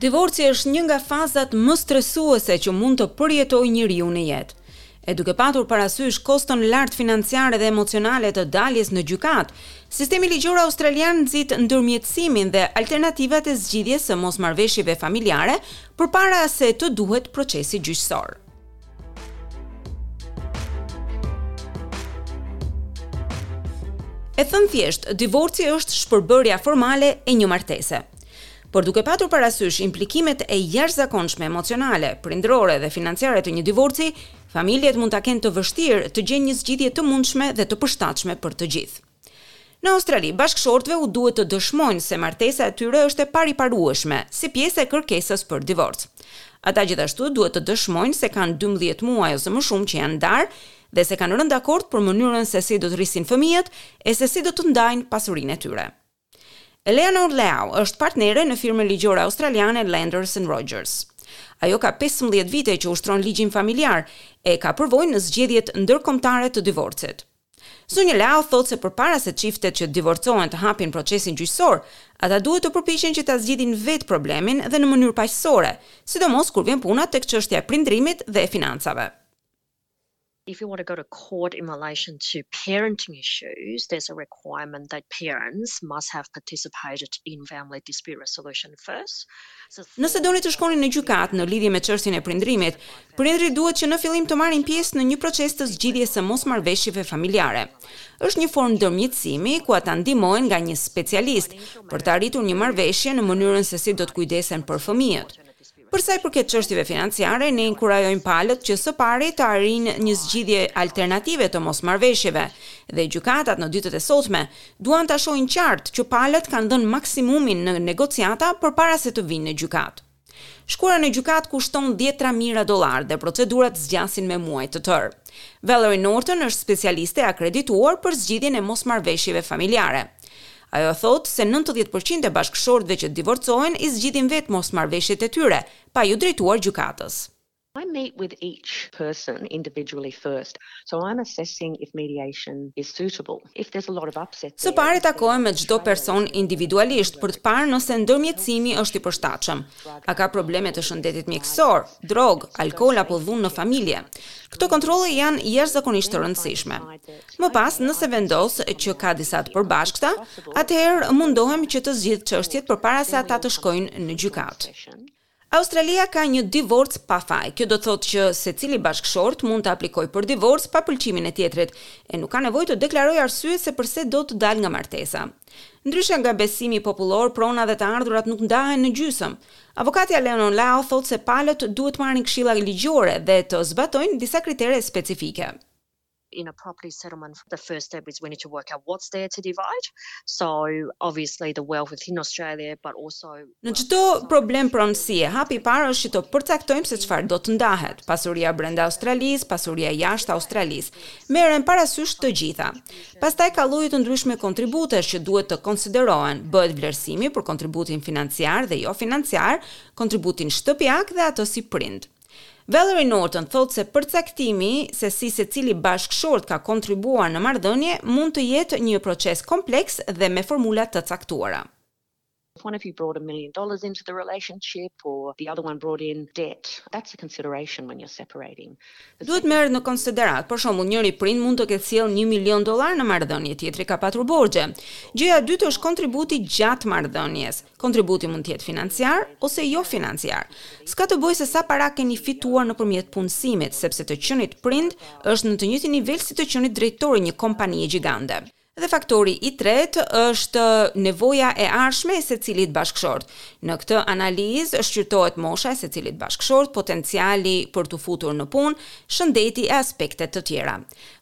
Divorci është një nga fazat më stresuese që mund të përjetojë njeriu në jetë. e duke patur parasysh koston e lartë financiare dhe emocionale të daljes në gjykatë, sistemi ligjor australian nxit ndërmjetësimin dhe alternativat e zgjidhjes së mosmarrëveshjeve familjare përpara se të duhet procesi gjyqësor. E thënë thjesht, divorci është shpërbërja formale e një martese. Por duke patur parasysh implikimet e jashtëzakonshme emocionale, prindërore dhe financiare të një divorci, familjet mund ta kenë të vështirë të gjejnë një zgjidhje të mundshme dhe të përshtatshme për të gjithë. Në Australi, bashkëshortëve u duhet të dëshmojnë se martesa e tyre është e pariparueshme, si pjesë e kërkesës për divorc. Ata gjithashtu duhet të dëshmojnë se kanë dymbëdhjetë muaj ose më shumë që janë ndarë dhe se kanë rënë dakord për mënyrën se si do të rrisin fëmijët e se si do të ndajnë pasurinë e tyre. Eleanor Lau është partnere në firmën ligjore australiane Lander and Rogers. Ajo ka 15 vite që ushtron ligjin familjar e ka përvojë në zgjidhjet ndërkombëtare të divorcit. Zonja Lau thotë se përpara se çiftet që divorcohen të hapin procesin gjyqësor, ata duhet të përpiqen që ta zgjidhin vetë problemin dhe në mënyrë paqësore, sidomos kur vjen puna tek çështja e prindërimit dhe e financave. If you want to go to court in relation to parenting issues, there's a requirement that parents must have participated in family dispute resolution first. Nëse doni të shkoni në gjykatë në lidhje me çështjen e prindërimit, prindërit duhet që në fillim të marrin pjesë në një proces të zgjidhjes së mosmarrëveshjeve familjare. Është një formë ndërmjetësimi ku ata ndihmohen nga një specialist për të arritur një marrëveshje në mënyrën se si do të kujdesen për fëmijët. Për sa i përket çështjeve financiare, ne inkurajojmë palët që së pari të arrijnë një zgjidhje alternative të mosmarrëveshjeve dhe gjykatat në ditët e sotme duan ta shohin qartë që palët kanë dhënë maksimumin në negociata përpara se të vijnë në gjykatë. E shkuara në gjykatë kushton dhjetëra mijëra dollarë dhe procedurat zgjasin me muaj të tërë. Valerie Norton është specialiste e akredituar për zgjidhjen e mosmarrëveshjeve familjare. Ajo thotë se nëntëdhjetë për qind e bashkëshortëve që divorcohen i zgjidhin vetë mosmarrëveshjet e tyre, pa iu drejtuar gjykatës. I meet with each person individually first, so I'm assessing if mediation is suitable. If there's a lot of upset there, Së pari takohem me çdo person individualisht për të parë nëse ndërmjetësimi është i përshtatshëm. A ka probleme të shëndetit mjekësor, drogë, alkool apo dhunë në familje? Këto kontrolle janë jashtëzakonisht të rëndësishme. Më pas, nëse vendos që ka disa të përbashkëta, atëherë mundohem që të zgjidh çështjet përpara se ata të shkojnë në gjykatë. Australia ka një divorc pa faj. Kjo do të thotë që secili bashkëshort mund të aplikojë për divorc pa pëlqimin e tjetrit e nuk ka nevojë të deklarojë arsye se përse do të dalë nga martesa. Ndryshe nga besimi popullor, prona dhe të ardhurat nuk ndahen në gjysmë. Avokatja Eleanor Lau thotë se palët duhet të marrin këshilla ligjore dhe të zbatojnë disa kritere specifike. in a property settlement the first step is we need to work out what's there to divide so obviously the wealth within Australia but also Në çdo problem pronësie, hapi i parë është që të përcaktojmë se çfarë do të ndahet, pasuria brenda Australisë, pasuria jashtë Australisë. Merren parasysh të gjitha. Pastaj ka lloje të ndryshme kontributesh që duhet të konsiderohen, bëhet vlerësimi për kontributin financiar dhe jo financiar, kontributin shtëpiak dhe atë si prind. Valerie Norton thotë se përcaktimi se si secili bashkëshort ka kontribuar në marrëdhënie mund të jetë një proces kompleks dhe me formula të caktuara. One of you brought a million dollars into the relationship or the other one brought in debt. That's a consideration when you're separating. Duhet merret në konsideratë, për shembull, njëri prind mund të ketë sjellë një milion dollarë në marrëdhënie, tjetri ka patur borxhe. Gjëja e dytë është kontributi gjatë marrëdhënies. Kontributi mund të jetë financiar ose jo financiar. S'ka të bëjë se sa para keni fituar nëpërmjet punësimit, sepse të qenit prind është në të njëjtin nivel si të qenit drejtor i një kompanie gjigante. Dhe faktori i tretë është nevoja e ardhshme e secilit bashkëshort. Në këtë analizë shqyrtohet mosha e secilit bashkëshort, potenciali për t'u futur në punë, shëndeti e aspekte të tjera.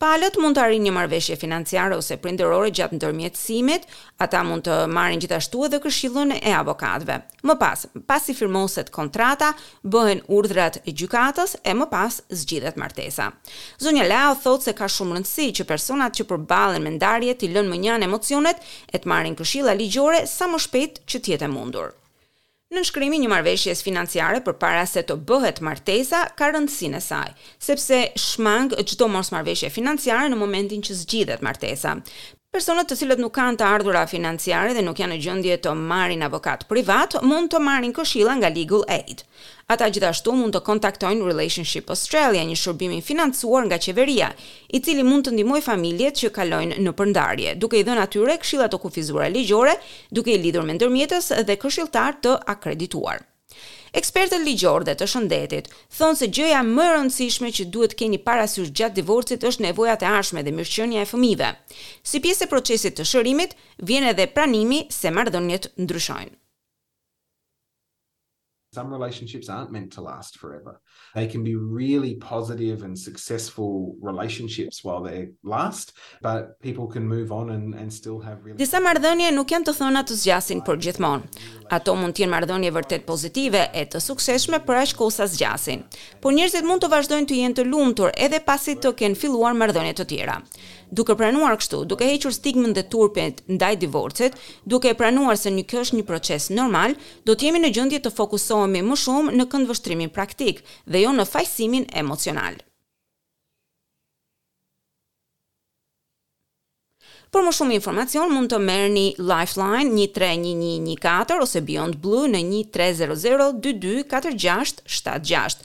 Palët mund të arrijnë një marrëveshje financiare ose prindërore gjatë ndërmjetësimit, Ata mund të marrin gjithashtu edhe këshillën e avokatëve. Më pas, pasi firmoset kontrata, bëhen urdhrat e gjykatës e më pas zgjidhet martesa. Zonja Lau thotë se ka shumë rëndësi që personat që përballen me ndarje t'i lënë mënjanë emocionet e të marrin këshilla ligjore sa më shpejt që të jetë e mundur. Nënshkrimi i një marrëveshjeje financiare përpara se të bëhet martesa ka rëndësinë e saj, sepse shmang çdo mosmarrëveshje financiare në momentin që zgjidhet martesa. Personat të cilët nuk kanë të ardhura financiare dhe nuk janë në gjendje të marrin avokat privat, mund të marrin këshilla nga Legal Aid. Ata gjithashtu mund të kontaktojnë Relationship Australia, një shërbim i financuar nga qeveria, i cili mund të ndihmojë familjet që kalojnë nëpër ndarje, duke i dhënë atyre këshilla të kufizuara ligjore duke i lidhur me ndërmjetës dhe këshilltarë të akredituar. Ekspertët ligjorë dhe të shëndetit thonë se gjëja më e rëndësishme që duhet të keni parasysh gjatë divorcit është nevojat e ardhshme dhe mirëqenia e fëmijëve. Si pjesë e procesit të shërimit, vjen edhe pranimi se marrëdhëniet ndryshojnë. Some relationships aren't meant to last forever. They can be really positive and successful relationships while they last, but people can move on and, and still have really... Disa marrëdhënie nuk janë të thëna të zgjasin për gjithmonë. Ato mund të jenë marrëdhënie vërtet pozitive e të suksesshme për aq kohë sa zgjasin. Por njerëzit mund të vazhdojnë të jenë të lumtur edhe pasi të kenë filluar marrëdhënie të tjera. Duke pranuar kështu, duke hequr stigmën dhe turpin ndaj divorcit, duke e pranuar se një ky është një proces normal, do të jemi në gjendje të fokusohemi më shumë në këndvështrimin praktik dhe jo në fajësimin emocional. Për më shumë informacion mund të merrni Lifeline 131114 ose Beyond Blue në 1300 22 46 76.